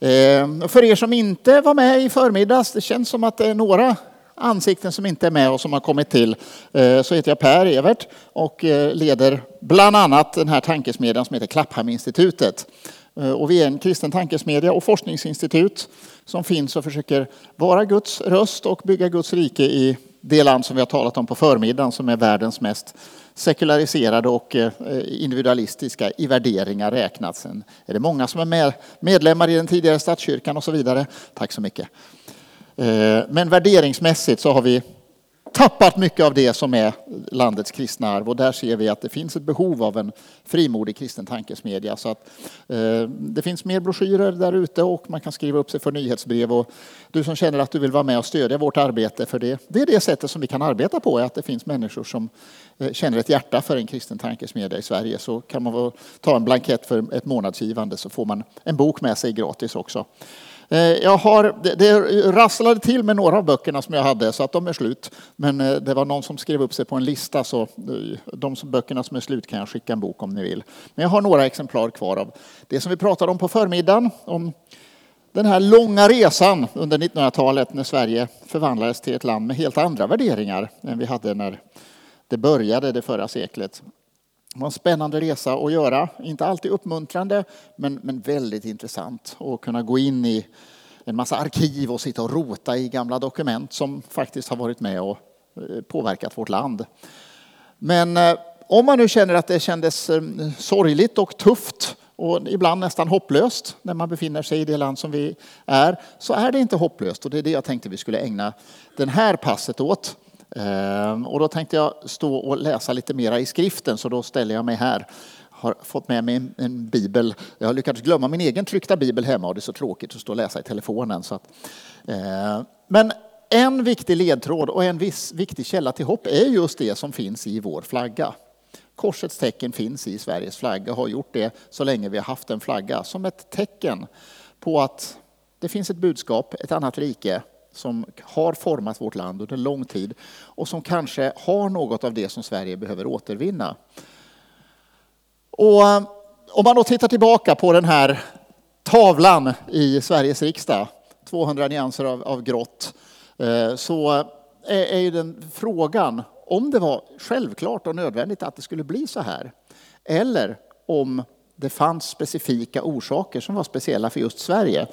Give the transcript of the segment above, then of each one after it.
Eh, för er som inte var med i förmiddags, det känns som att det är några ansikten som inte är med och som har kommit till, eh, så heter jag Per Evert och eh, leder bland annat den här tankesmedjan som heter Klapphamninstitutet. Eh, och vi är en kristen tankesmedja och forskningsinstitut som finns och försöker vara Guds röst och bygga Guds rike i det land som vi har talat om på förmiddagen som är världens mest sekulariserade och eh, individualistiska i värderingar räknat. Sen är det många som är medlemmar i den tidigare statskyrkan och så vidare. Tack så mycket. Eh, men värderingsmässigt så har vi tappat mycket av det som är landets kristna arv och där ser vi att det finns ett behov av en frimodig kristen tankesmedja. Så att, eh, det finns mer broschyrer där ute och man kan skriva upp sig för nyhetsbrev. Och du som känner att du vill vara med och stödja vårt arbete, för det, det är det sättet som vi kan arbeta på, att det finns människor som eh, känner ett hjärta för en kristen tankesmedja i Sverige så kan man ta en blankett för ett månadsgivande så får man en bok med sig gratis också. Eh, jag har, det rasslade till med några av böckerna som jag hade så att de är slut. Men eh, det var någon som skrev upp sig på en lista så eh, de böckerna som är slut kan jag skicka en bok om ni vill. Men jag har några exemplar kvar av det som vi pratade om på förmiddagen. Om den här långa resan under 1900-talet när Sverige förvandlades till ett land med helt andra värderingar än vi hade när det började det förra seklet. Det var en spännande resa att göra. Inte alltid uppmuntrande, men, men väldigt intressant. Att kunna gå in i en massa arkiv och sitta och rota i gamla dokument som faktiskt har varit med och eh, påverkat vårt land. Men eh, om man nu känner att det kändes eh, sorgligt och tufft och ibland nästan hopplöst när man befinner sig i det land som vi är, så är det inte hopplöst. Och det är det jag tänkte vi skulle ägna den här passet åt. Ehm, och då tänkte jag stå och läsa lite mera i skriften, så då ställer jag mig här. Har fått med mig en bibel. Jag har lyckats glömma min egen tryckta bibel hemma och det är så tråkigt att stå och läsa i telefonen. Så att, eh, men en viktig ledtråd och en viss viktig källa till hopp är just det som finns i vår flagga. Korsets tecken finns i Sveriges flagga och har gjort det så länge vi har haft en flagga som ett tecken på att det finns ett budskap, ett annat rike som har format vårt land under lång tid och som kanske har något av det som Sverige behöver återvinna. Och eh, om man då tittar tillbaka på den här tavlan i Sveriges riksdag, 200 nyanser av, av grått, eh, så är, är ju den frågan om det var självklart och nödvändigt att det skulle bli så här. Eller om det fanns specifika orsaker som var speciella för just Sverige.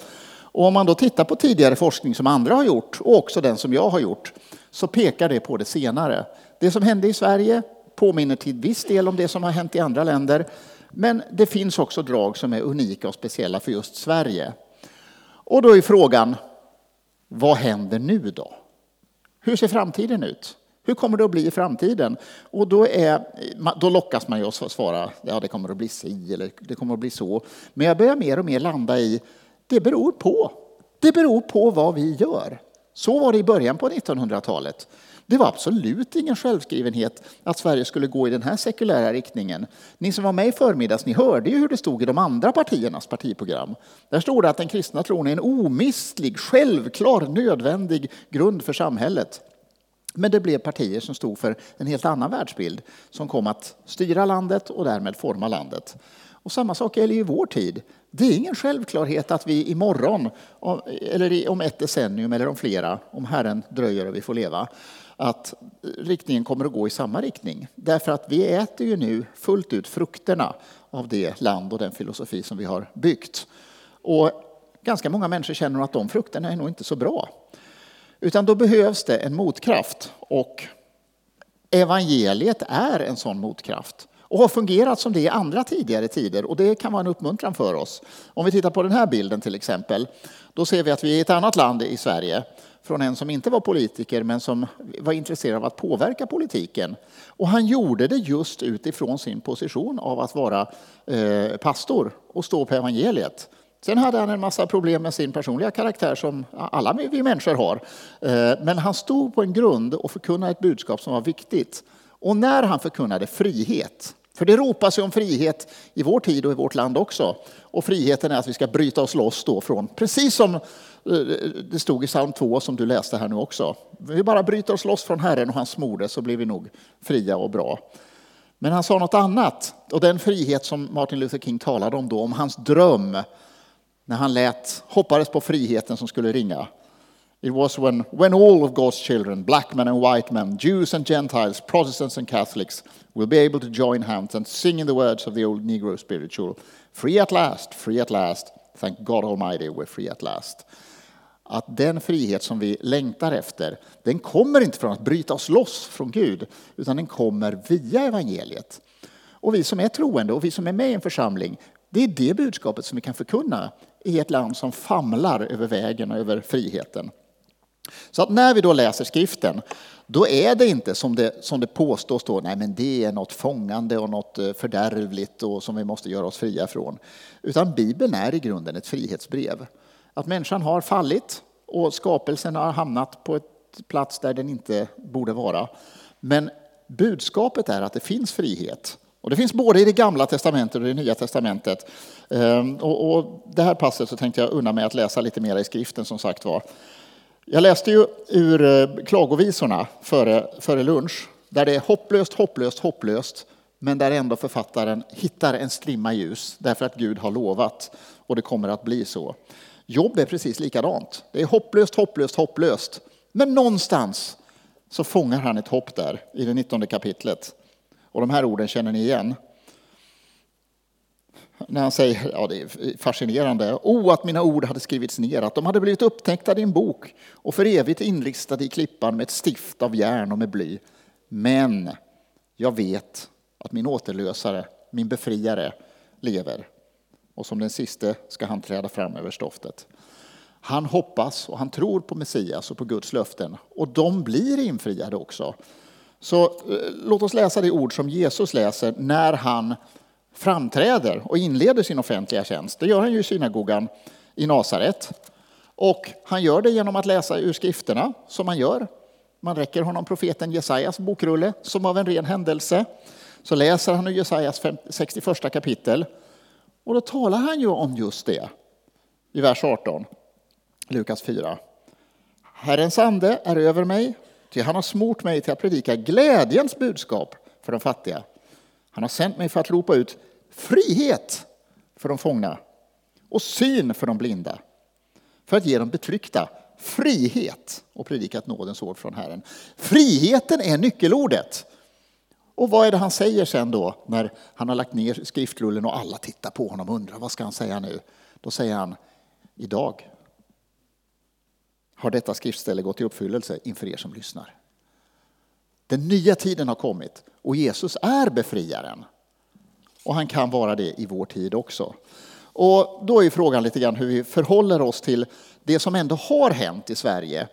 Och om man då tittar på tidigare forskning som andra har gjort och också den som jag har gjort så pekar det på det senare. Det som hände i Sverige påminner till viss del om det som har hänt i andra länder. Men det finns också drag som är unika och speciella för just Sverige. Och då är frågan, vad händer nu då? Hur ser framtiden ut? Hur kommer det att bli i framtiden? Och då, är, då lockas man ju att svara, ja det kommer att bli si eller det kommer att bli så. Men jag börjar mer och mer landa i, det beror på. Det beror på vad vi gör. Så var det i början på 1900-talet. Det var absolut ingen självskrivenhet att Sverige skulle gå i den här sekulära riktningen. Ni som var med i förmiddags, ni hörde ju hur det stod i de andra partiernas partiprogram. Där stod det att den kristna tron är en omistlig, självklar, nödvändig grund för samhället. Men det blev partier som stod för en helt annan världsbild som kom att styra landet och därmed forma landet. Och samma sak gäller i vår tid. Det är ingen självklarhet att vi imorgon, eller om ett decennium eller om flera, om Herren dröjer och vi får leva, att riktningen kommer att gå i samma riktning. Därför att vi äter ju nu fullt ut frukterna av det land och den filosofi som vi har byggt. Och ganska många människor känner att de frukterna är nog inte så bra. Utan då behövs det en motkraft och evangeliet är en sån motkraft och har fungerat som det i andra tidigare tider och det kan vara en uppmuntran för oss. Om vi tittar på den här bilden till exempel, då ser vi att vi är i ett annat land i Sverige från en som inte var politiker men som var intresserad av att påverka politiken. Och han gjorde det just utifrån sin position av att vara eh, pastor och stå på evangeliet. Sen hade han en massa problem med sin personliga karaktär som alla vi människor har. Eh, men han stod på en grund och förkunnade ett budskap som var viktigt. Och när han förkunnade frihet, för det ropas ju om frihet i vår tid och i vårt land också. Och friheten är att vi ska bryta oss loss då från, precis som eh, det stod i psalm 2 som du läste här nu också. Vi bara bryter oss loss från Herren och hans mode så blir vi nog fria och bra. Men han sa något annat. Och den frihet som Martin Luther King talade om då, om hans dröm när han lät, hoppades på friheten som skulle ringa. It was when, when all of God's children, black men and white men, Jews and Gentiles, Protestants and Catholics, will be able to join hands and sing in the words of the old Negro spiritual, free at last, free at last, thank God Almighty, we're free at last. Att den frihet som vi längtar efter, den kommer inte från att bryta oss loss från Gud, utan den kommer via evangeliet. Och vi som är troende och vi som är med i en församling, det är det budskapet som vi kan förkunna i ett land som famlar över vägen och över friheten. Så att när vi då läser skriften, då är det inte som det, som det påstås då, nej men det är något fångande och något eh, fördärvligt och som vi måste göra oss fria från. Utan Bibeln är i grunden ett frihetsbrev. Att människan har fallit och skapelsen har hamnat på ett plats där den inte borde vara. Men budskapet är att det finns frihet. Och det finns både i det gamla testamentet och i det nya testamentet. Ehm, och, och det här passet så tänkte jag unna mig att läsa lite mer i skriften som sagt var. Jag läste ju ur eh, klagovisorna före, före lunch, där det är hopplöst, hopplöst, hopplöst, men där ändå författaren hittar en strimma ljus, därför att Gud har lovat, och det kommer att bli så. Jobb är precis likadant. Det är hopplöst, hopplöst, hopplöst. Men någonstans så fångar han ett hopp där i det 19 kapitlet. Och de här orden känner ni igen när han säger, ja det är fascinerande, oh att mina ord hade skrivits ner, att de hade blivit upptäckta i en bok och för evigt inristade i klippan med ett stift av järn och med bly. Men jag vet att min återlösare, min befriare, lever. Och som den siste ska han träda fram över stoftet. Han hoppas och han tror på Messias och på Guds löften och de blir infriade också. Så eh, låt oss läsa det ord som Jesus läser när han framträder och inleder sin offentliga tjänst. Det gör han ju i synagogan i Nasaret. Och han gör det genom att läsa ur skrifterna, som man gör. Man räcker honom profeten Jesajas bokrulle, som av en ren händelse. Så läser han ur Jesajas 61 kapitel. Och då talar han ju om just det i vers 18, Lukas 4. Herrens ande är över mig, ty han har smort mig till att predika glädjens budskap för de fattiga. Han har sänt mig för att ropa ut frihet för de fångna och syn för de blinda. För att ge de betryckta frihet och predikat nådens ord från Herren. Friheten är nyckelordet. Och vad är det han säger sen då när han har lagt ner skriftrullen och alla tittar på honom och undrar vad ska han säga nu? Då säger han idag har detta skriftställe gått i uppfyllelse inför er som lyssnar. Den nya tiden har kommit och Jesus är befriaren. Och han kan vara det i vår tid också. Och då är frågan lite grann hur vi förhåller oss till det som ändå har hänt i Sverige.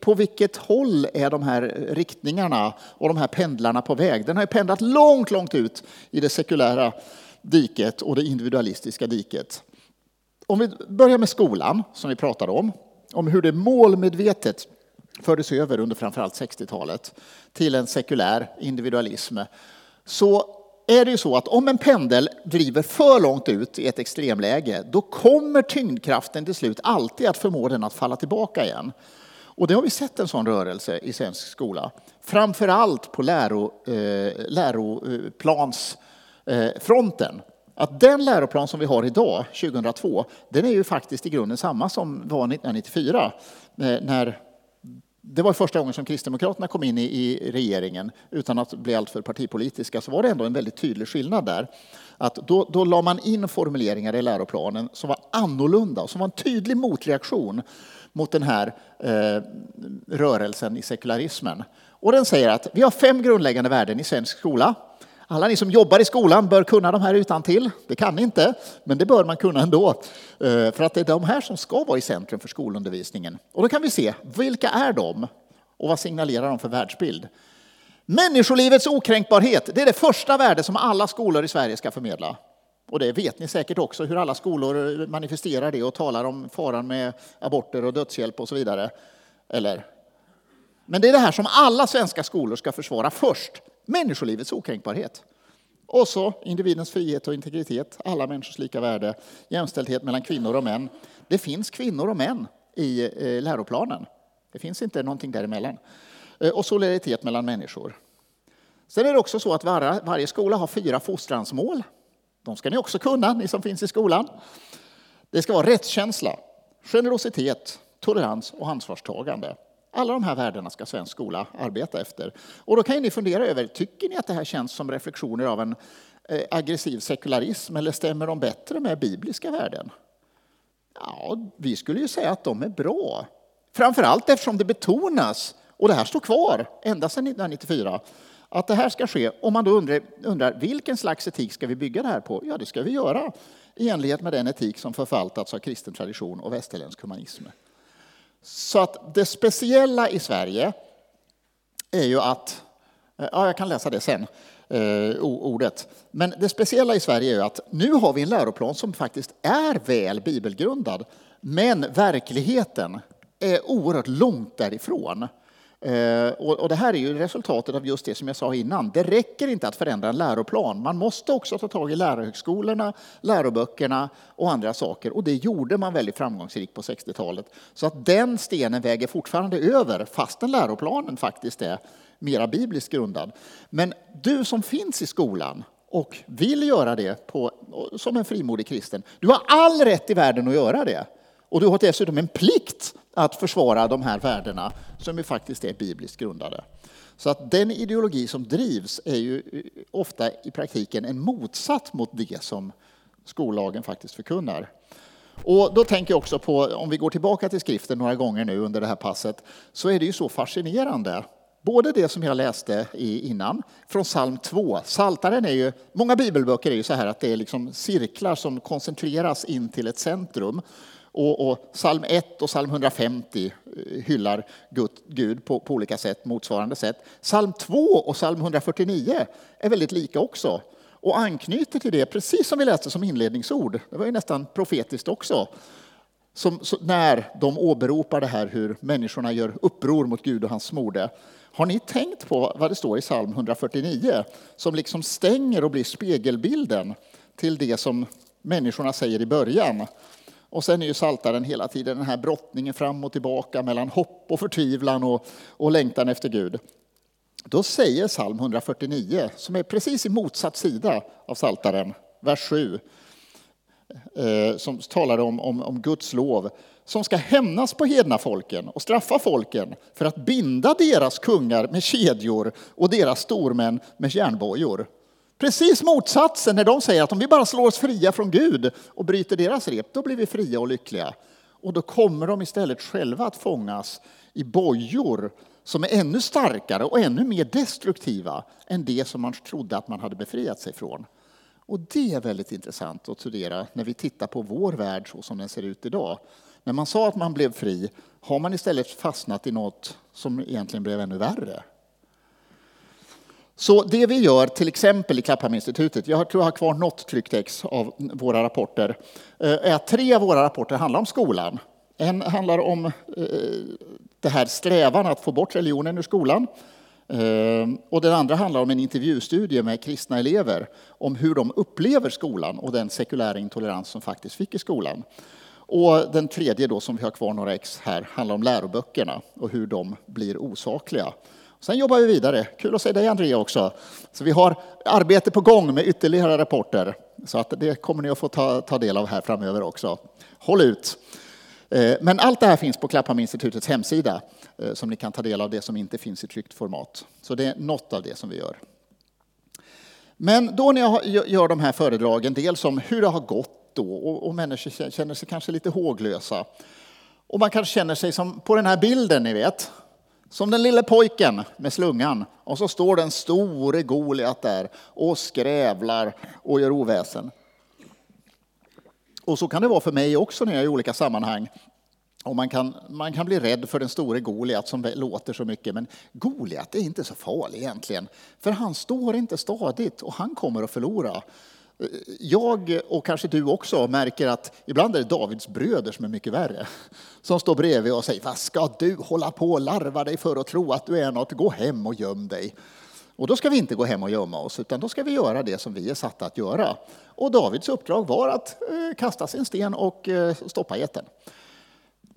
På vilket håll är de här riktningarna och de här pendlarna på väg? Den har ju pendlat långt, långt ut i det sekulära diket och det individualistiska diket. Om vi börjar med skolan, som vi pratade om, om hur det målmedvetet fördes över under framförallt 60-talet till en sekulär individualism, så är det ju så att om en pendel driver för långt ut i ett extremläge, då kommer tyngdkraften till slut alltid att förmå den att falla tillbaka igen. Och det har vi sett en sån rörelse i svensk skola. Framför allt på läro, eh, läroplansfronten. Att den läroplan som vi har idag, 2002, den är ju faktiskt i grunden samma som var 1994 eh, när det var första gången som Kristdemokraterna kom in i, regeringen utan att bli alltför partipolitiska, så var det ändå en väldigt tydlig skillnad där. Att då, då la man in formuleringar i läroplanen som var annorlunda och som var en tydlig motreaktion mot den här eh, rörelsen i sekularismen. Och den säger att vi har fem grundläggande värden i svensk skola. Alla ni som jobbar i skolan bör kunna de här utan till. Det kan ni inte, men det bör man kunna ändå. Eh, för att det är de här som ska vara i centrum för skolundervisningen. Och då kan vi se, vilka är de? Och vad signalerar de för världsbild? Människolivets okränkbarhet, det är det första värde som alla skolor i Sverige ska förmedla. Och det vet ni säkert också, hur alla skolor manifesterar det och talar om faran med aborter och dödshjälp och så vidare. Eller? Men det är det här som alla svenska skolor ska försvara först människolivets okränkbarhet. Och så individens frihet och integritet, alla människors lika värde, jämställdhet mellan kvinnor och män. Det finns kvinnor och män i eh, läroplanen. Det finns inte någonting däremellan. Eh, och solidaritet mellan människor. Sen är det också så att varje skola har fyra fostransmål. De ska ni också kunna, ni som finns i skolan. Det ska vara rättskänsla, generositet, tolerans och ansvarstagande. Alla de här värdena ska svensk skola arbeta efter. Och då kan ni fundera över, tycker ni att det här känns som reflektioner av en eh, aggressiv sekularism eller stämmer de bättre med bibliska värden? Ja, vi skulle ju säga att de är bra. Framförallt eftersom det betonas, och det här står kvar ända sedan 1994, att det här ska ske. Om man då undrar, undrar vilken slags etik ska vi bygga det här på? Ja, det ska vi göra i enlighet med den etik som förvaltats av kristen tradition och västerländsk humanism. Så att det speciella i Sverige är ju att, eh, ja jag kan läsa det sen, eh, ordet. Men det speciella i Sverige är ju att nu har vi en läroplan som faktiskt är väl bibelgrundad. Men verkligheten är oerhört långt därifrån. Eh, och det här är ju resultatet av just det som jag sa innan. Det räcker inte att förändra en läroplan. Man måste också ta tag i lärarhögskolorna, läroböckerna och andra saker. Och det gjorde man väldigt framgångsrikt på 60-talet. Så att den stenen väger fortfarande över, fastän läroplanen faktiskt är mera bibliskt grundad. Men du som finns i skolan och vill göra det på, som en frimodig kristen, du har all rätt i världen att göra det. Och du har dessutom en plikt att försvara de här värdena som ju faktiskt är bibliskt grundade. Så att den ideologi som drivs är ju eh, ofta i praktiken en motsats mot det som skollagen faktiskt förkunnar. Och då tänker jag också på, om vi går tillbaka till skriften några gånger nu under det här passet, så är det ju så fascinerande. Både det som jag läste innan, från psalm 2. Saltaren är ju, många bibelböcker är ju så här att det är liksom cirklar som koncentreras in till ett centrum. Och, och psalm 1 och psalm 150 eh, hyllar Gud på, på olika sätt, motsvarande sätt. Psalm 2 och psalm 149 är väldigt lika också och anknyter till det, precis som vi läste som inledningsord. Det var ju nästan profetiskt också. Som, när de åberopar det här hur människorna gör uppror mot Gud och hans smorde. Har ni tänkt på vad det står i psalm 149 som liksom stänger och blir spegelbilden till det som människorna säger i början? Och sen är ju saltaren hela tiden den här brottningen fram och tillbaka mellan hopp och förtvivlan och, och längtan efter Gud. Då säger psalm 149, som är precis i motsatt sida av saltaren, vers 7, eh, som talar om, om, om Guds lov, som ska hämnas på hedna folken och straffa folken för att binda deras kungar med kedjor och deras stormän med järnbojor. Precis motsatsen när de säger att om vi bara slår oss fria från Gud och bryter deras rep, då blir vi fria och lyckliga. Och då kommer de istället själva att fångas i bojor som är ännu starkare och ännu mer destruktiva än det som man trodde att man hade befriat sig från. Och det är väldigt intressant att studera när vi tittar på vår värld så som den ser ut idag. När man sa att man blev fri har man istället fastnat i något som egentligen blev ännu värre. Så det vi gör till exempel i Klapphamninstitutet, jag tror jag har kvar något tryckt ex av våra rapporter, eh, är att tre av våra rapporter handlar om skolan. En handlar om eh, det här strävan att få bort religionen ur skolan. Eh, och den andra handlar om en intervjustudie med kristna elever om hur de upplever skolan och den sekulära intolerans som faktiskt fick i skolan. Och den tredje då, som vi har kvar några ex här, handlar om läroböckerna och hur de blir osakliga. Sen jobbar vi vidare. Kul att se dig Andrea också. Så vi har arbete på gång med ytterligare rapporter. Så att det kommer ni att få ta, ta del av här framöver också. Håll ut! Eh, men allt det här finns på Klapphamninstitutets hemsida eh, som ni kan ta del av det som inte finns i tryckt format. Så det är något av det som vi gör. Men då när jag gör de här föredragen, dels om hur det har gått då och människor känner sig kanske lite håglösa. Och man kanske känner sig som på den här bilden, ni vet, som den lille pojken med slungan. Och så står den store Goliat där och skrävlar och gör oväsen. Och så kan det vara för mig också när jag är i olika sammanhang. Och man, kan, man kan bli rädd för den store Goliat som låter så mycket. Men Goliat är inte så farlig egentligen. För han står inte stadigt och han kommer att förlora. Jag och kanske du också märker att ibland är det Davids bröder som är mycket värre. Som står bredvid och säger, vad ska du hålla på och larva dig för att tro att du är något? Gå hem och göm dig. Och då ska vi inte gå hem och gömma oss, utan då ska vi göra det som vi är satta att göra. Och Davids uppdrag var att eh, kasta sin sten och eh, stoppa jätten.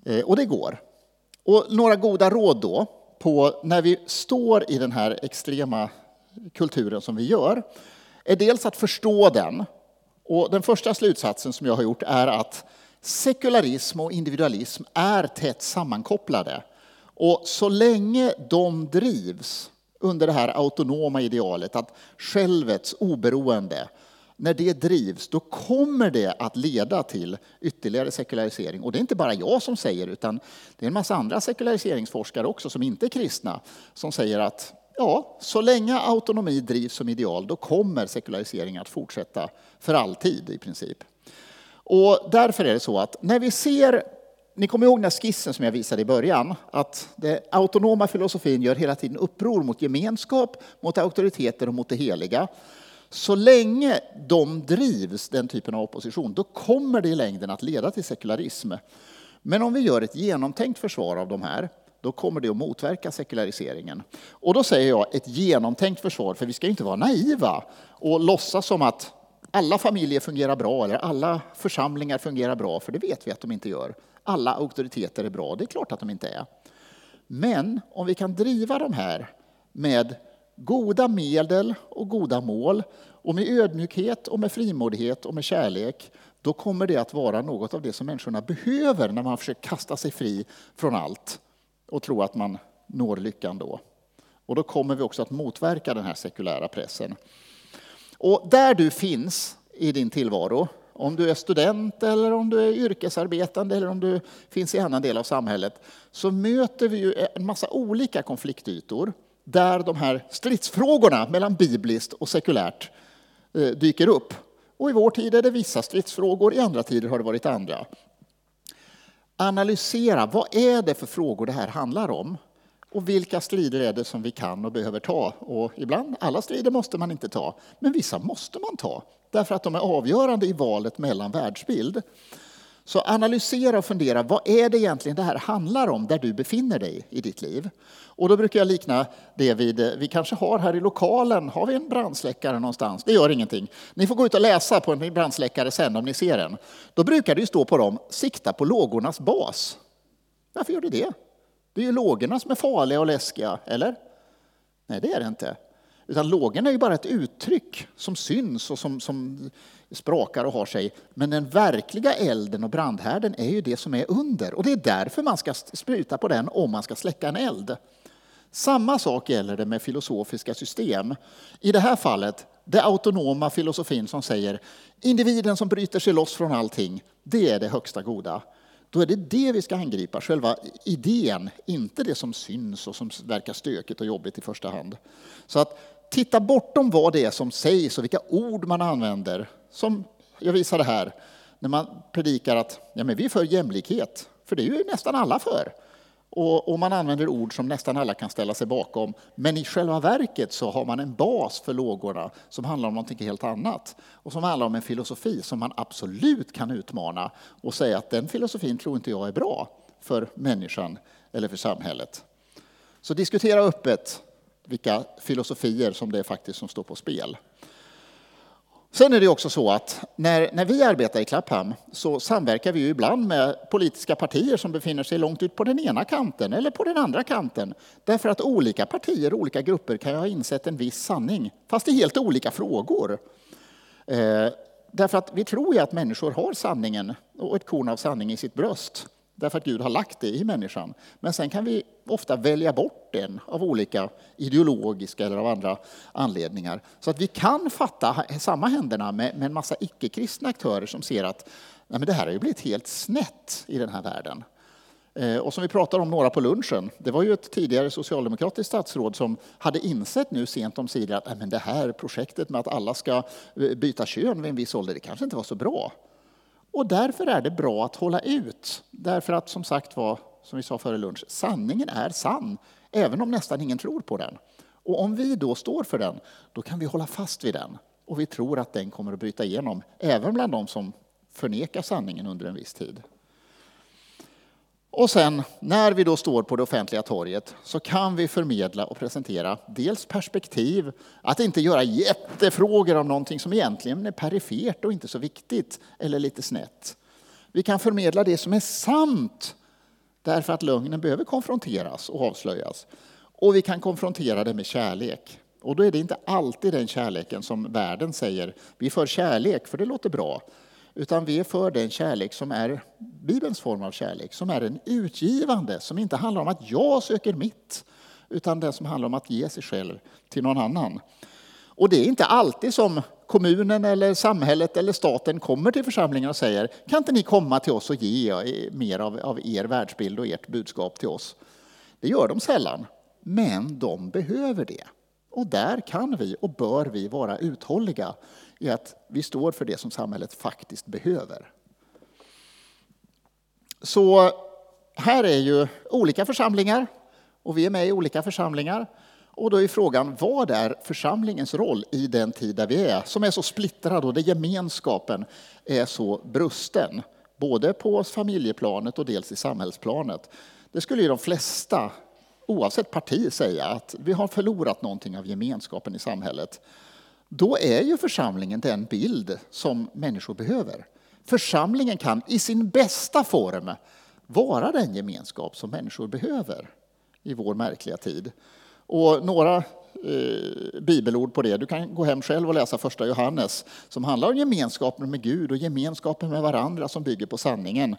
Eh, och det går. Och några goda råd då på när vi står i den här extrema kulturen som vi gör är dels att förstå den. Och den första slutsatsen som jag har gjort är att sekularism och individualism är tätt sammankopplade. Och så länge de drivs under det här autonoma idealet, att självets oberoende, när det drivs, då kommer det att leda till ytterligare sekularisering. Och det är inte bara jag som säger, utan det är en massa andra sekulariseringsforskare också, som inte är kristna, som säger att ja, så länge autonomi drivs som ideal, då kommer sekularisering att fortsätta för alltid i princip. Och därför är det så att när vi ser ni kommer ihåg den skissen som jag visade i början, att den autonoma filosofin gör hela tiden uppror mot gemenskap, mot auktoriteter och mot det heliga. Så länge de drivs, den typen av opposition, då kommer det i längden att leda till sekularism. Men om vi gör ett genomtänkt försvar av de här, då kommer det att motverka sekulariseringen. Och då säger jag ett genomtänkt försvar, för vi ska inte vara naiva och låtsas som att alla familjer fungerar bra eller alla församlingar fungerar bra, för det vet vi att de inte gör. Alla auktoriteter är bra, det är klart att de inte är. Men om vi kan driva de här med goda medel och goda mål och med ödmjukhet och med frimodighet och med kärlek, då kommer det att vara något av det som människorna behöver när man försöker kasta sig fri från allt och tro att man når lyckan då. Och då kommer vi också att motverka den här sekulära pressen. Och där du finns i din tillvaro, om du är student eller om du är yrkesarbetande eller om du finns i annan del av samhället, så möter vi ju en massa olika konfliktytor där de här stridsfrågorna mellan bibliskt och sekulärt eh, dyker upp. Och i vår tid är det vissa stridsfrågor, i andra tider har det varit andra. Analysera, vad är det för frågor det här handlar om? Och vilka strider är det som vi kan och behöver ta? Och ibland, alla strider måste man inte ta, men vissa måste man ta därför att de är avgörande i valet mellan världsbild. Så analysera och fundera, vad är det egentligen det här handlar om där du befinner dig i ditt liv? Och då brukar jag likna det vid, eh, vi kanske har här i lokalen, har vi en brandsläckare någonstans? Det gör ingenting. Ni får gå ut och läsa på en brandsläckare sen om ni ser den. Då brukar det ju stå på dem, sikta på lågornas bas. Varför gör det det? Det är ju lågorna som är farliga och läskiga, eller? Nej, det är det inte. Utan lågen är ju bara ett uttryck som syns och som, som sprakar och har sig. Men den verkliga elden och brandhärden är ju det som är under. Och det är därför man ska spruta på den om man ska släcka en eld. Samma sak gäller det med filosofiska system. I det här fallet, det autonoma filosofin som säger individen som bryter sig loss från allting, det är det högsta goda. Då är det det vi ska angripa, själva idén, inte det som syns och som verkar stökigt och jobbigt i första hand. Så att titta bortom vad det är som sägs och vilka ord man använder. Som jag visade här, när man predikar att ja, men vi är för jämlikhet, för det är ju nästan alla för. Och, och, man använder ord som nästan alla kan ställa sig bakom. Men i själva verket så har man en bas för lågorna som handlar om något helt annat. Och som handlar om en filosofi som man absolut kan utmana och säga att den filosofin tror inte jag är bra för människan eller för samhället. Så diskutera öppet vilka filosofier som det är faktiskt som står på spel. Sen är det också så att när, när vi arbetar i Clapham så samverkar vi ju ibland med politiska partier som befinner sig långt ut på den ena kanten eller på den andra kanten. Därför att olika partier och olika grupper kan ha insett en viss sanning, fast i helt olika frågor. Eh, därför att vi tror ju att människor har sanningen och ett korn av sanning i sitt bröst. Därför att Gud har lagt det i människan. Men sen kan vi ofta välja bort den av olika ideologiska eller av andra anledningar. Så att vi kan fatta samma händerna med, med en massa icke-kristna aktörer som ser att nej men det här har ju blivit helt snett i den här världen. Eh, och som vi pratade om några på lunchen, det var ju ett tidigare socialdemokratiskt statsråd som hade insett nu sent om sidan att nej men det här projektet med att alla ska eh, byta kön vid en viss ålder, det kanske inte var så bra. Och därför är det bra att hålla ut. Därför att som sagt var, som vi sa före lunch, sanningen är sann, även om nästan ingen tror på den. Och om vi då står för den, då kan vi hålla fast vid den. Och vi tror att den kommer att bryta igenom, även bland de som förnekar sanningen under en viss tid. Och sen när vi då står på det offentliga torget så kan vi förmedla och presentera dels perspektiv, att inte göra jättefrågor om någonting som egentligen är perifert och inte så viktigt eller lite snett. Vi kan förmedla det som är sant därför att lögnen behöver konfronteras och avslöjas. Och vi kan konfrontera det med kärlek. Och då är det inte alltid den kärleken som världen säger, vi för kärlek för det låter bra. Utan vi är för den kärlek som är Bibelns form av kärlek, som är en utgivande, som inte handlar om att jag söker mitt, utan den som handlar om att ge sig själv till någon annan. Och det är inte alltid som kommunen eller samhället eller staten kommer till församlingen och säger kan inte ni komma till oss och ge mer av, av er världsbild och ert budskap till oss. Det gör de sällan, men de behöver det. Och där kan vi och bör vi vara uthålliga i att vi står för det som samhället faktiskt behöver. Så här är ju olika församlingar och vi är med i olika församlingar. Och då är frågan, vad är församlingens roll i den tid där vi är, som är så splittrad och där gemenskapen är så brusten, både på familjeplanet och dels i samhällsplanet. Det skulle ju de flesta, oavsett parti, säga att vi har förlorat någonting av gemenskapen i samhället. Då är ju församlingen den bild som människor behöver. Församlingen kan i sin bästa form vara den gemenskap som människor behöver i vår märkliga tid. Och några eh, bibelord på det. Du kan gå hem själv och läsa första Johannes som handlar om gemenskapen med Gud och gemenskapen med varandra som bygger på sanningen.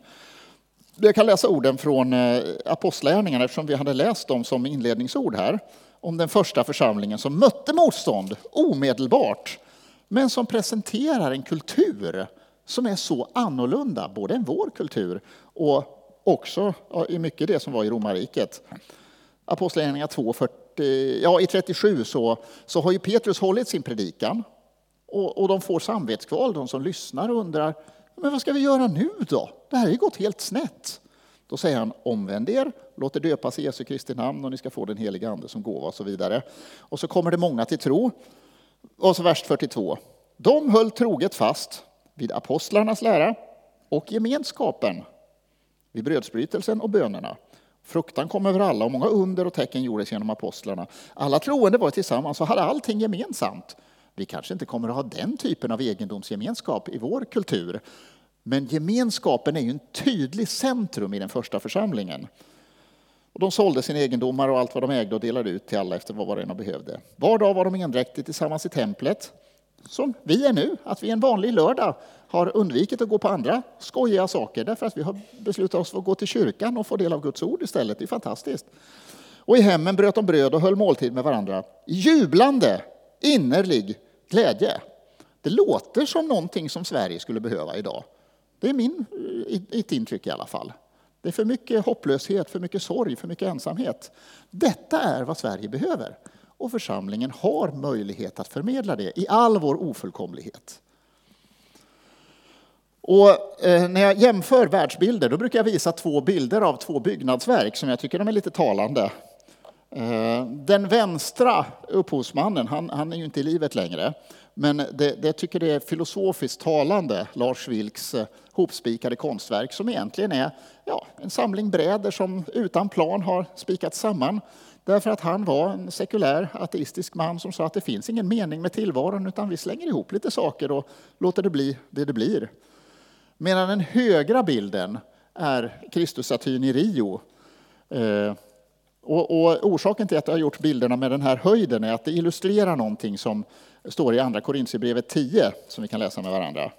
Jag kan läsa orden från eh, Apostlagärningarna eftersom vi hade läst dem som inledningsord här. Om den första församlingen som mötte motstånd omedelbart men som presenterar en kultur som är så annorlunda, både än vår kultur och också i mycket det som var i romarriket. Apostlagärningarna 2, 40, ja, i 37 så, så har ju Petrus hållit sin predikan och, och de får samvetskval, de som lyssnar och undrar men vad ska vi göra nu då? Det här har ju gått helt snett. Då säger han omvänd er, låt er döpas i Jesu Kristi namn och ni ska få den heliga Ande som gåva och så vidare. Och så kommer det många till tro. Och så vers 42. De höll troget fast vid apostlarnas lära och gemenskapen, vid brödsbrytelsen och bönerna. Fruktan kom över alla och många under och tecken gjordes genom apostlarna. Alla troende var tillsammans och hade allting gemensamt. Vi kanske inte kommer att ha den typen av egendomsgemenskap i vår kultur. Men gemenskapen är ju en tydlig centrum i den första församlingen. Och de sålde sina egendomar och allt vad de ägde och delade ut till alla efter vad var och en behövde. Var dag var de endräktigt tillsammans i templet, som vi är nu, att vi en vanlig lördag har undvikit att gå på andra skojiga saker därför att vi har beslutat oss för att gå till kyrkan och få del av Guds ord istället. Det är fantastiskt. Och i hemmen bröt de bröd och höll måltid med varandra. Jublande, innerlig glädje. Det låter som någonting som Sverige skulle behöva idag. Det är min, ett intryck i alla fall. Det är för mycket hopplöshet, för mycket sorg, för mycket ensamhet. Detta är vad Sverige behöver. Och församlingen har möjlighet att förmedla det i all vår ofullkomlighet. Och eh, när jag jämför världsbilder då brukar jag visa två bilder av två byggnadsverk som jag tycker de är lite talande. Eh, den vänstra upphovsmannen, han, han är ju inte i livet längre, men det, det, jag tycker det är filosofiskt talande, Lars Vilks eh, hopspikade konstverk som egentligen är ja, en samling bräder som utan plan har spikats samman. Därför att han var en sekulär ateistisk man som sa att det finns ingen mening med tillvaron utan vi slänger ihop lite saker och låter det bli det det blir. Medan den högra bilden är Kristusstatyn i Rio. Eh, och, och, orsaken till att jag har gjort bilderna med den här höjden är att det illustrerar någonting som står i Andra Korintierbrevet 10, som vi kan läsa med varandra.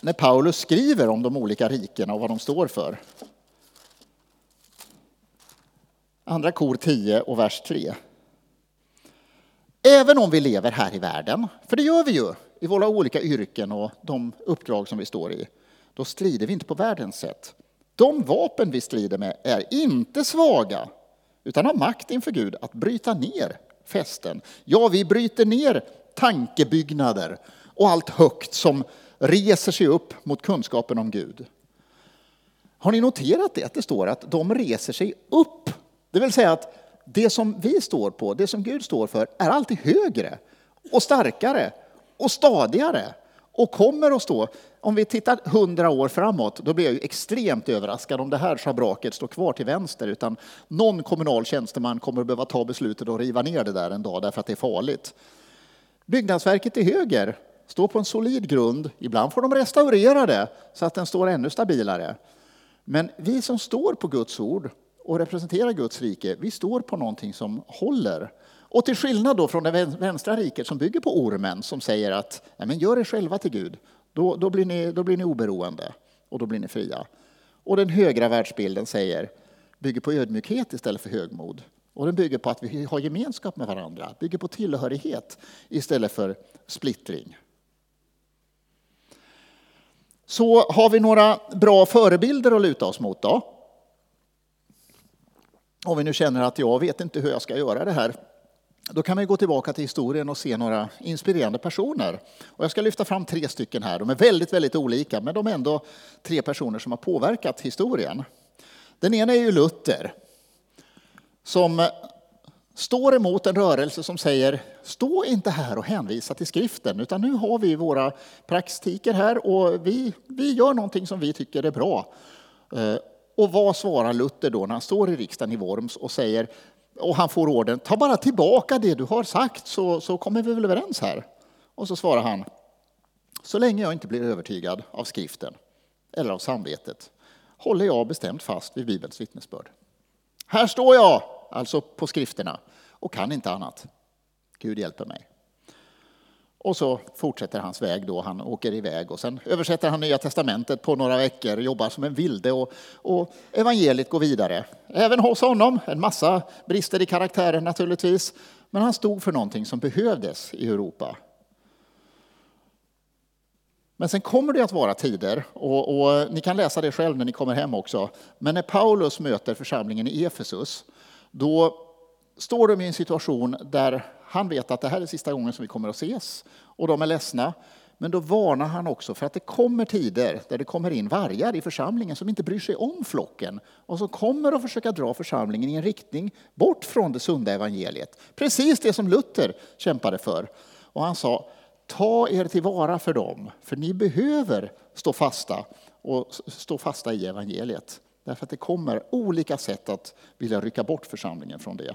När Paulus skriver om de olika rikena och vad de står för. Andra kor 10 och vers 3. Även om vi lever här i världen, för det gör vi ju i våra olika yrken och de uppdrag som vi står i, då strider vi inte på världens sätt. De vapen vi strider med är inte svaga, utan har makt inför Gud att bryta ner festen. Ja, vi bryter ner tankebyggnader och allt högt som reser sig upp mot kunskapen om Gud. Har ni noterat det? Att det står att de reser sig upp. Det vill säga att det som vi står på, det som Gud står för, är alltid högre och starkare och stadigare och kommer att stå. Om vi tittar hundra år framåt, då blir jag ju extremt överraskad om det här schabraket står kvar till vänster, utan någon kommunal tjänsteman kommer att behöva ta beslutet att riva ner det där en dag därför att det är farligt. Byggnadsverket till höger står på en solid grund. Ibland får de restaurera det så att den står ännu stabilare. Men vi som står på Guds ord och representerar Guds rike, vi står på någonting som håller. Och till skillnad då från det vänstra riket som bygger på ormen som säger att Nej, men gör er själva till Gud, Då, då, blir ni, då blir ni oberoende och då blir ni fria. Och den högra världsbilden säger, bygger på ödmjukhet istället för högmod. Och den bygger på att vi har gemenskap med varandra, bygger på tillhörighet istället för splittring. Så har vi några bra förebilder att luta oss mot då? Om vi nu känner att jag vet inte hur jag ska göra det här, då kan man gå tillbaka till historien och se några inspirerande personer. Och jag ska lyfta fram tre stycken här. De är väldigt, väldigt olika, men de är ändå tre personer som har påverkat historien. Den ena är ju Luther, som står emot en rörelse som säger stå inte här och hänvisa till skriften, utan nu har vi våra praktiker här och vi, vi gör någonting som vi tycker är bra. Eh, och vad svarar Luther då när han står i riksdagen i Worms och säger och han får orden, ta bara tillbaka det du har sagt så, så kommer vi väl överens här. Och så svarar han, så länge jag inte blir övertygad av skriften eller av samvetet håller jag bestämt fast vid Bibelns vittnesbörd. Här står jag, alltså på skrifterna, och kan inte annat. Gud hjälper mig. Och så fortsätter hans väg då, han åker iväg och sen översätter han Nya Testamentet på några veckor, jobbar som en vilde och, och evangeliet går vidare. Även hos honom, en massa brister i karaktären naturligtvis, men han stod för någonting som behövdes i Europa. Men sen kommer det att vara tider, och, och, ni kan läsa det själv när ni kommer hem också, men när Paulus möter församlingen i Efesus, då står de i en situation där han vet att det här är sista gången som vi kommer att ses och de är ledsna. Men då varnar han också för att det kommer tider där det kommer in vargar i församlingen som inte bryr sig om flocken och som kommer att försöka dra församlingen i en riktning bort från det sunda evangeliet. Precis det som Luther kämpade för. Och han sa, ta er tillvara för dem, för ni behöver stå fasta och stå fasta i evangeliet. Därför att det kommer olika sätt att vilja rycka bort församlingen från det.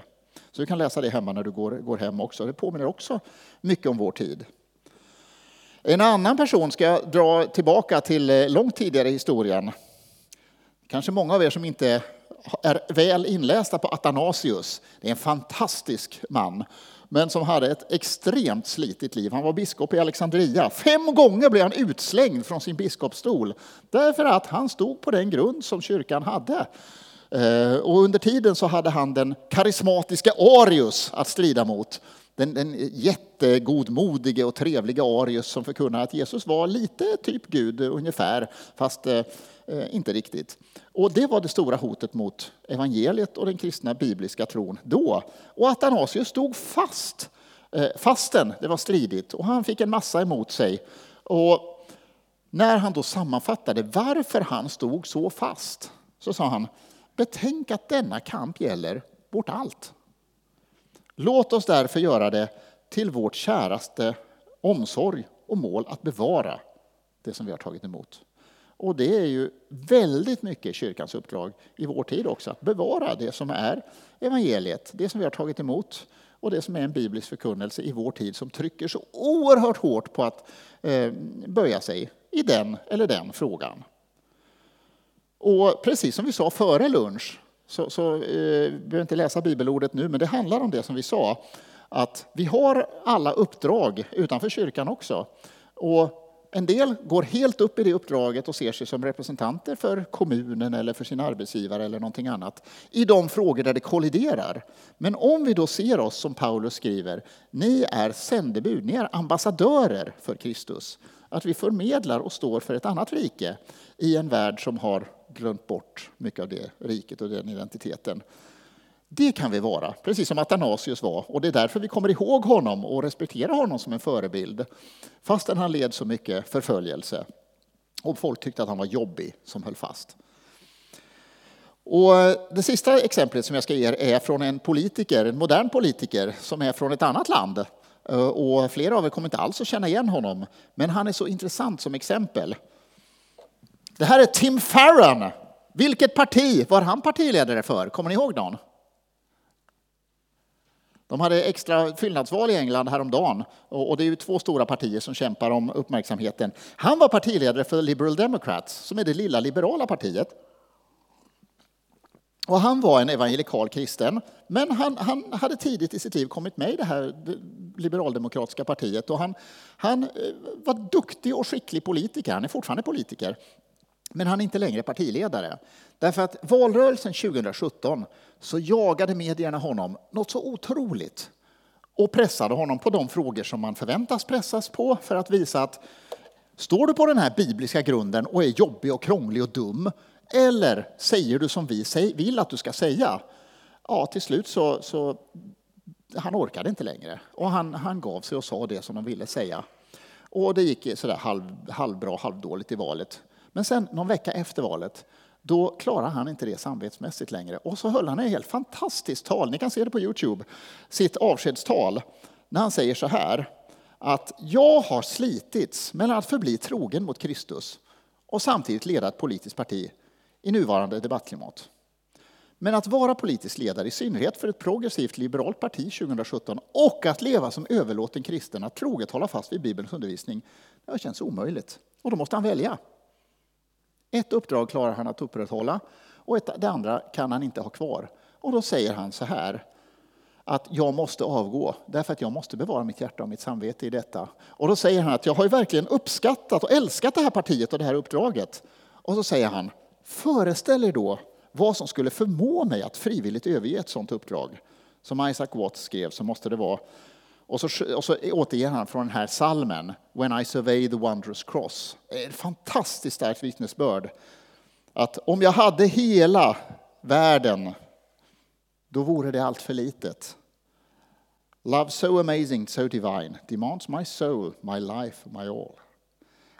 Så du kan läsa det hemma när du går, går hem också. Det påminner också mycket om vår tid. En annan person ska jag dra tillbaka till eh, långt tidigare i historien. Kanske många av er som inte är väl inlästa på Athanasius. Det är en fantastisk man, men som hade ett extremt slitigt liv. Han var biskop i Alexandria. Fem gånger blev han utslängd från sin biskopsstol därför att han stod på den grund som kyrkan hade. Eh, och under tiden så hade han den karismatiska Arius att strida mot. Den, den jättegodmodige och trevliga Arius som förkunnar att Jesus var lite typ Gud ungefär, fast eh, inte riktigt. Och det var det stora hotet mot evangeliet och den kristna bibliska tron då. Och Athanasius stod fast, eh, fasten det var stridigt och han fick en massa emot sig. Och när han då sammanfattade varför han stod så fast så sa han Betänk att denna kamp gäller vårt allt. Låt oss därför göra det till vårt käraste omsorg och mål att bevara det som vi har tagit emot. Och det är ju väldigt mycket kyrkans uppdrag i vår tid också, att bevara det som är evangeliet, det som vi har tagit emot och det som är en biblisk förkunnelse i vår tid som trycker så oerhört hårt på att eh, böja sig i den eller den frågan. Och precis som vi sa före lunch, så, så eh, behöver inte läsa bibelordet nu, men det handlar om det som vi sa, att vi har alla uppdrag utanför kyrkan också. Och en del går helt upp i det uppdraget och ser sig som representanter för kommunen eller för sin arbetsgivare eller någonting annat i de frågor där det kolliderar. Men om vi då ser oss som Paulus skriver, ni är sändebud, ni är ambassadörer för Kristus. Att vi förmedlar och står för ett annat rike i en värld som har glömt bort mycket av det riket och den identiteten. Det kan vi vara, precis som Athanasius var. Och det är därför vi kommer ihåg honom och respekterar honom som en förebild. Fastän han led så mycket förföljelse. Och folk tyckte att han var jobbig som höll fast. Och eh, det sista exemplet som jag ska ge er är från en politiker, en modern politiker som är från ett annat land. Eh, och flera av er kommer inte alls att känna igen honom, men han är så intressant som exempel. Det här är Tim Farron. Vilket parti var han partiledare för? Kommer ni ihåg någon? De hade extra fyllnadsval i England häromdagen och det är ju två stora partier som kämpar om uppmärksamheten. Han var partiledare för Liberal Democrats, som är det lilla liberala partiet. Och han var en evangelikal kristen, men han, han, hade tidigt i sitt liv kommit med i det här liberaldemokratiska partiet. Och han, han eh, var duktig och skicklig politiker, han är fortfarande politiker. Men han är inte längre partiledare. Därför att valrörelsen 2017 så jagade medierna honom något så otroligt och pressade honom på de frågor som man förväntas pressas på för att visa att står du på den här bibliska grunden och är jobbig och krånglig och dum eller säger du som vi vill att du ska säga? Ja, till slut så, så han orkade inte längre och han, han gav sig och sa det som de ville säga. Och det gick sådär halv, halvbra, halvdåligt i valet. Men sen någon vecka efter valet, då klarar han inte det samvetsmässigt längre. Och så höll han ett helt fantastiskt tal, ni kan se det på Youtube, sitt avskedstal, när han säger så här, att jag har slitits mellan att förbli trogen mot Kristus och samtidigt leda ett politiskt parti i nuvarande debattklimat. Men att vara politisk ledare, i synnerhet för ett progressivt liberalt parti 2017 och att leva som överlåten kristen, att troget hålla fast vid Bibelns undervisning, det känns omöjligt. Och då måste han välja. Ett uppdrag klarar han att upprätthålla och ett, det andra kan han inte ha kvar. Och då säger han så här, att jag måste avgå därför att jag måste bevara mitt hjärta och mitt samvete i detta. Och då säger han att jag har ju verkligen uppskattat och älskat det här partiet och det här uppdraget. Och så säger han, föreställ er då vad som skulle förmå mig att frivilligt överge ett sådant uppdrag. Som Isaac Watts skrev så måste det vara och så, och så återger han från den här salmen, When I survey the wondrous cross. Ett fantastiskt starkt vittnesbörd. Att om jag hade hela världen, då vore det allt för litet. Love so amazing, so divine, demands my soul, my life, my all.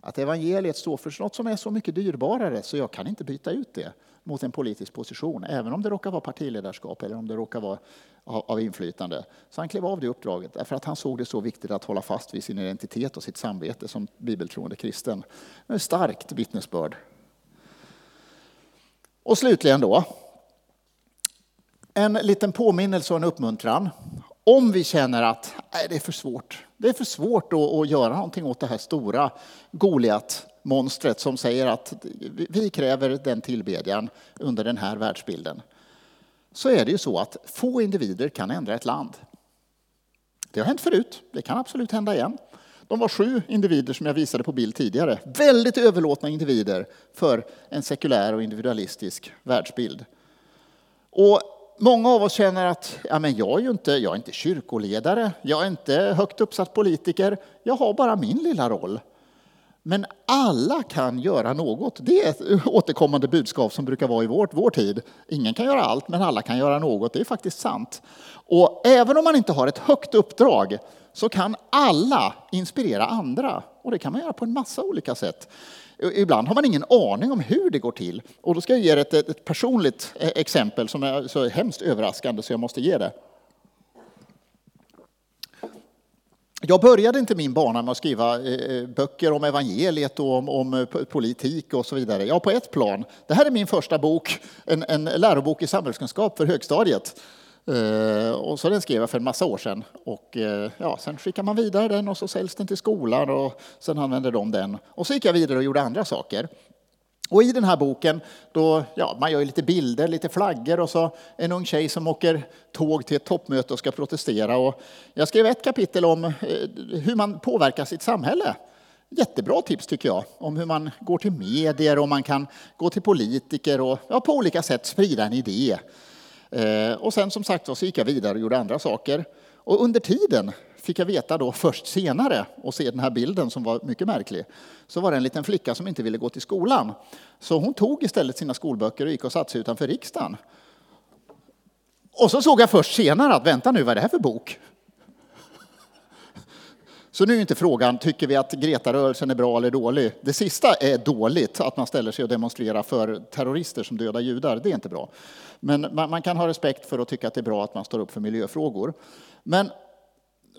Att evangeliet står för något som är så mycket dyrbarare så jag kan inte byta ut det mot en politisk position, även om det råkar vara partiledarskap eller om det råkar vara av inflytande. Så han klev av det uppdraget därför att han såg det så viktigt att hålla fast vid sin identitet och sitt samvete som bibeltroende kristen. Ett starkt vittnesbörd. Och slutligen då, en liten påminnelse och en uppmuntran. Om vi känner att nej, det är för svårt, det är för svårt att, att göra någonting åt det här stora Goliat-monstret som säger att vi kräver den tillbedjan under den här världsbilden. Så är det ju så att få individer kan ändra ett land. Det har hänt förut, det kan absolut hända igen. De var sju individer som jag visade på bild tidigare. Väldigt överlåtna individer för en sekulär och individualistisk världsbild. Och många av oss känner att ja, men jag, är ju inte, jag är inte kyrkoledare, jag är inte högt uppsatt politiker, jag har bara min lilla roll. Men alla kan göra något. Det är ett återkommande budskap som brukar vara i vår, vår tid. Ingen kan göra allt, men alla kan göra något. Det är faktiskt sant. Och även om man inte har ett högt uppdrag så kan alla inspirera andra. Och det kan man göra på en massa olika sätt. Ibland har man ingen aning om hur det går till. Och då ska jag ge er ett, ett personligt e- exempel som är så hemskt överraskande så jag måste ge det. Jag började inte min bana med att skriva eh, eh, böcker om evangeliet och om, om, eh, politik och så vidare. Ja, på ett plan. Det här är min första bok, en, en lärobok i samhällskunskap för högstadiet. Eh, och så den skrev jag för en massa år sedan. Och, eh, ja, sen skickar man vidare den och så säljs den till skolan och sen använder de den. Och så gick jag vidare och gjorde andra saker. Och i den här boken, då, ja, man gör lite bilder, lite flaggor och så en ung tjej som åker tåg till ett toppmöte och ska protestera. Och jag skrev ett kapitel om eh, hur man påverkar sitt samhälle. Jättebra tips tycker jag, om hur man går till medier och man kan gå till politiker och ja, på olika sätt sprida en idé. Eh, och sen som sagt så gick jag vidare och gjorde andra saker. Och under tiden fick jag veta då först senare och se den här bilden som var mycket märklig. Så var det en liten flicka som inte ville gå till skolan. Så hon tog istället sina skolböcker och gick och satte sig utanför riksdagen. Och så såg jag först senare att vänta nu, vad är det här för bok? Så nu är inte frågan, tycker vi att Greta-rörelsen är bra eller dålig? Det sista är dåligt, att man ställer sig och demonstrerar för terrorister som dödar judar. Det är inte bra. Men man kan ha respekt för att tycka att det är bra att man står upp för miljöfrågor. Men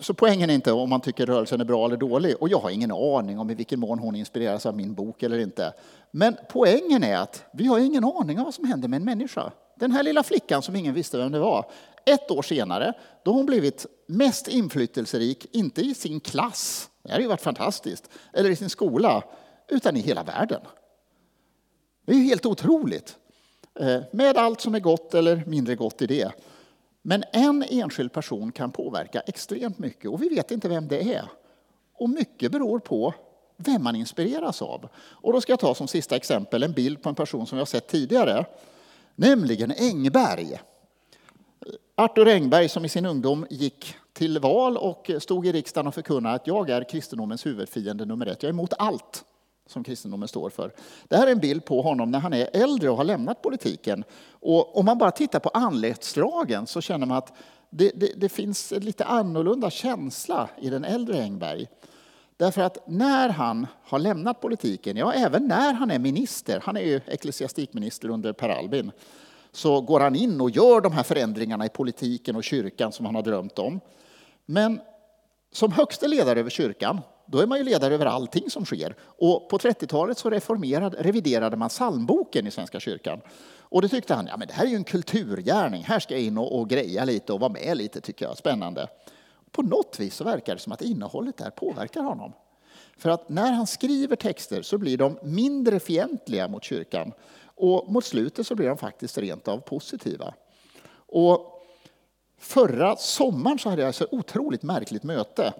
så poängen är inte om man tycker rörelsen är bra eller dålig. Och jag har ingen aning om i vilken mån hon inspireras av min bok eller inte. Men poängen är att vi har ingen aning om vad som händer med en människa. Den här lilla flickan som ingen visste vem det var. Ett år senare, då har hon blivit mest inflytelserik, inte i sin klass, det hade ju varit fantastiskt, eller i sin skola, utan i hela världen. Det är ju helt otroligt. Eh, med allt som är gott eller mindre gott i det. Men en enskild person kan påverka extremt mycket och vi vet inte vem det är. Och mycket beror på vem man inspireras av. Och då ska jag ta som sista exempel en bild på en person som jag har sett tidigare, nämligen Engberg. Arthur Engberg som i sin ungdom gick till val och stod i riksdagen och förkunnade att jag är kristendomens huvudfiende nummer ett. Jag är emot allt som kristendomen står för. Det här är en bild på honom när han är äldre och har lämnat politiken. Och om man bara tittar på anletsdragen så känner man att det, det, det finns en lite annorlunda känsla i den äldre Engberg. Därför att när han har lämnat politiken, ja även när han är minister, han är ju ecklesiastikminister under Per Albin, så går han in och gör de här förändringarna i politiken och kyrkan som han har drömt om. Men som högste ledare över kyrkan, då är man ju ledare över allting som sker. Och på 30-talet så reformerade, reviderade man psalmboken i Svenska kyrkan. Och det tyckte han, ja men det här är ju en kulturgärning, här ska jag in och, och greja lite och vara med lite tycker jag, spännande. På något vis så verkar det som att innehållet där påverkar honom. För att när han skriver texter så blir de mindre fientliga mot kyrkan och mot slutet så blir de faktiskt rent av positiva. Och förra sommaren så hade jag ett otroligt märkligt möte.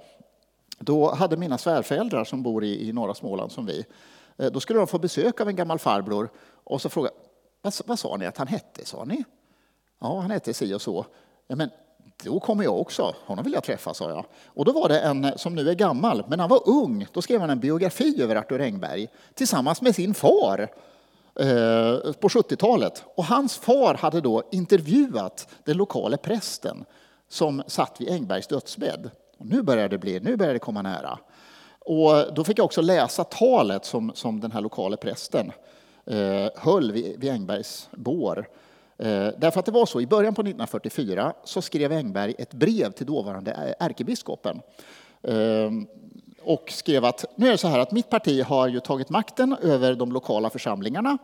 Då hade mina svärföräldrar som bor i, i norra Småland som vi, eh, då skulle de få besök av en gammal farbror och så frågade vad, vad sa ni att han hette? sa ni? Ja, han hette si och så. Ja, men då kommer jag också, honom vill jag träffa, sa jag. Och då var det en som nu är gammal, men han var ung. Då skrev han en biografi över Arthur Engberg tillsammans med sin far eh, på 70-talet. Och hans far hade då intervjuat den lokala prästen som satt vid Engbergs dödsbädd. Och nu börjar det bli, nu började det komma nära. Och då fick jag också läsa talet som, som den här lokala prästen eh, höll vid, vid Engbergs bår. Eh, därför att det var så, i början på 1944 så skrev Engberg ett brev till dåvarande ärkebiskopen ehm, och skrev att nu är det så här att mitt parti har ju tagit makten över de lokala församlingarna.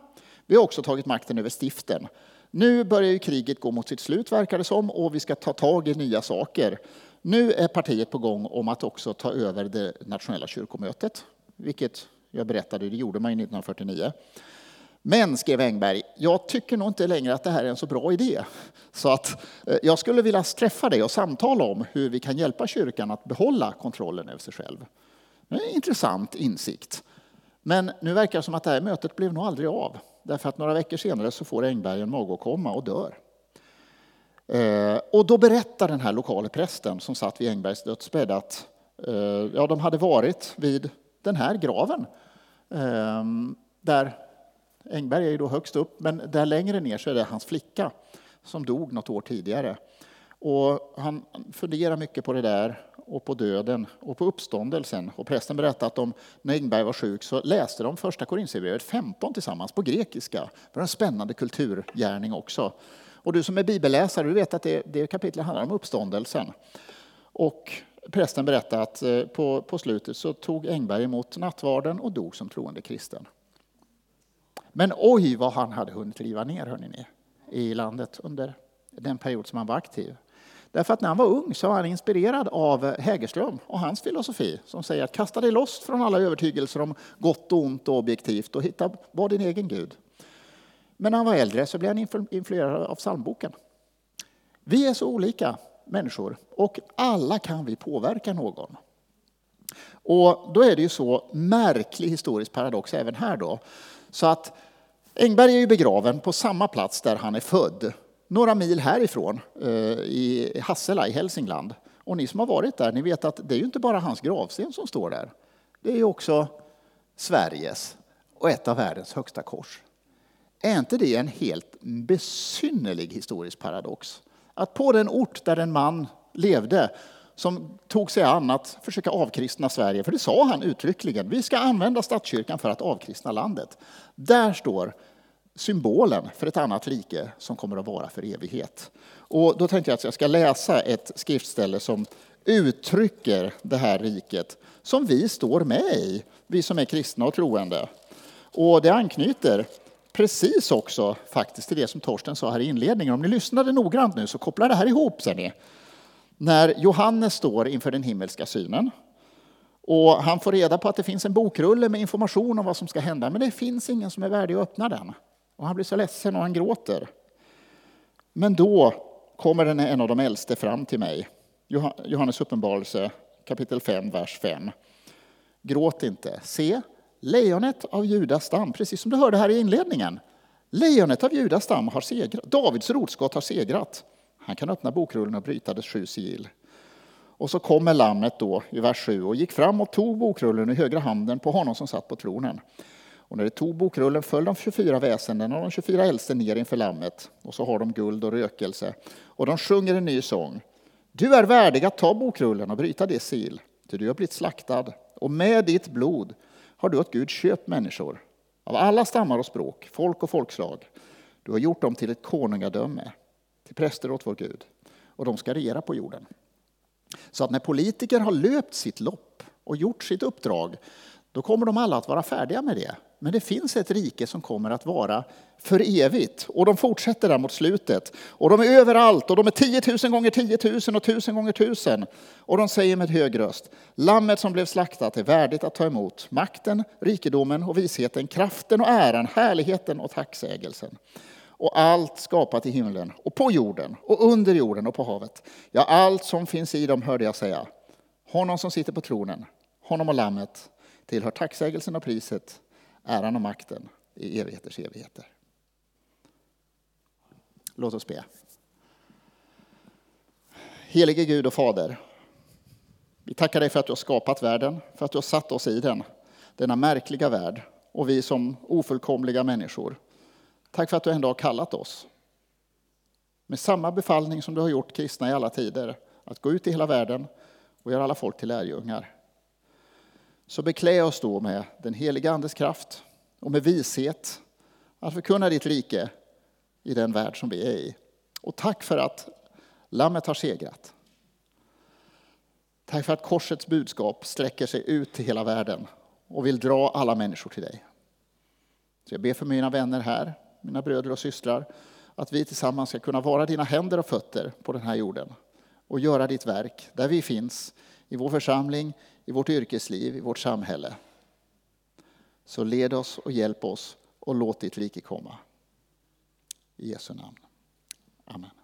Vi har också tagit makten över stiften. Nu börjar ju kriget gå mot sitt slut verkar det som och vi ska ta tag i nya saker. Nu är partiet på gång om att också ta över det nationella kyrkomötet, vilket jag berättade, det gjorde man 1949. Men, skrev Engberg, jag tycker nog inte längre att det här är en så bra idé. Så att eh, jag skulle vilja träffa dig och samtala om hur vi kan hjälpa kyrkan att behålla kontrollen över sig själv. Det är en intressant insikt. Men nu verkar det som att det här mötet blev nog aldrig av. Därför att några veckor senare så får Engberg en magåkomma och dör. Eh, och då berättar den här lokala prästen som satt vid Engbergs dödsbädd att eh, ja, de hade varit vid den här graven där Engberg är ju då högst upp, men där längre ner så är det hans flicka som dog något år tidigare. Och han funderar mycket på det där och på döden och på uppståndelsen. Och prästen berättade att de, när Engberg var sjuk så läste de första Korinthierbrevet 15 tillsammans på grekiska. Det var en spännande kulturgärning också. Och du som är bibelläsare, du vet att det, det kapitlet handlar om uppståndelsen. Och prästen berättade att eh, på, på slutet så tog Engberg emot nattvarden och dog som troende kristen. Men oj vad han hade hunnit riva ner ni, i landet under den period som han var aktiv. Därför att när han var ung så var han inspirerad av Hägerström och hans filosofi som säger att kasta dig loss från alla övertygelser om gott och ont och objektivt och hitta, var din egen Gud. Men när han var äldre så blev han influerad av psalmboken. Vi är så olika människor och alla kan vi påverka någon. Och då är det ju så märklig historisk paradox även här då. Så att Engberg är ju begraven på samma plats där han är född, några mil härifrån, eh, i Hassela i Hälsingland. Och ni som har varit där, ni vet att det är ju inte bara hans gravsten som står där. Det är ju också Sveriges och ett av världens högsta kors. Är inte det en helt besynnerlig historisk paradox? Att på den ort där en man levde som tog sig an att försöka avkristna Sverige, för det sa han uttryckligen, vi ska använda statskyrkan för att avkristna landet. Där står symbolen för ett annat rike som kommer att vara för evighet. Och då tänkte jag att jag ska läsa ett skriftställe som uttrycker det här riket som vi står med i, vi som är kristna och troende. Och det anknyter precis också faktiskt till det som Torsten sa här i inledningen. Om ni lyssnade noggrant nu så kopplar det här ihop, ser ni. När Johannes står inför den himmelska synen och han får reda på att det finns en bokrulle med information om vad som ska hända, men det finns ingen som är värdig att öppna den. Och han blir så ledsen och han gråter. Men då kommer den en av de äldste fram till mig. Johannes uppenbarelse kapitel 5, vers 5. Gråt inte. Se, lejonet av Judas stam, precis som du hörde här i inledningen. Lejonet av Judas stam har segrat. Davids rotskott har segrat. Han kan öppna bokrullen och bryta dess sju sigill. Och så kommer lammet då i vers 7 och gick fram och tog bokrullen i högra handen på honom som satt på tronen. Och när det tog bokrullen föll de 24 väsenden och de 24 äldste ner inför lammet. Och så har de guld och rökelse. Och de sjunger en ny sång. Du är värdig att ta bokrullen och bryta det sil, ty du har blivit slaktad. Och med ditt blod har du åt Gud köpt människor av alla stammar och språk, folk och folkslag. Du har gjort dem till ett konungadöme, till präster åt vår Gud. Och de ska regera på jorden. Så att när politiker har löpt sitt lopp och gjort sitt uppdrag, då kommer de alla att vara färdiga med det. Men det finns ett rike som kommer att vara för evigt. Och de fortsätter där mot slutet. Och de är överallt och de är 10 000 gånger 10 000 och 1000 gånger 1000. Och de säger med hög röst, Lammet som blev slaktat är värdigt att ta emot makten, rikedomen och visheten, kraften och äran, härligheten och tacksägelsen. Och allt skapat i himlen och på jorden och under jorden och på havet. Ja, allt som finns i dem hörde jag säga. Honom som sitter på tronen, honom och lammet tillhör tacksägelsen och priset äran och makten i evigheters evigheter. Låt oss be. Helige Gud och Fader, vi tackar dig för att du har skapat världen, för att du har satt oss i den, denna märkliga värld, och vi som ofullkomliga människor. Tack för att du ändå har kallat oss. Med samma befallning som du har gjort kristna i alla tider, att gå ut i hela världen och göra alla folk till lärjungar. Så beklä oss då med den heliga Andes kraft och med vishet att förkunna ditt rike i den värld som vi är i. Och tack för att Lammet har segrat. Tack för att korsets budskap sträcker sig ut till hela världen och vill dra alla människor till dig. Så jag ber för mina vänner här, mina bröder och systrar, att vi tillsammans ska kunna vara dina händer och fötter på den här jorden och göra ditt verk där vi finns, i vår församling, i vårt yrkesliv, i vårt samhälle. Så led oss och hjälp oss och låt ditt rike komma. I Jesu namn. Amen.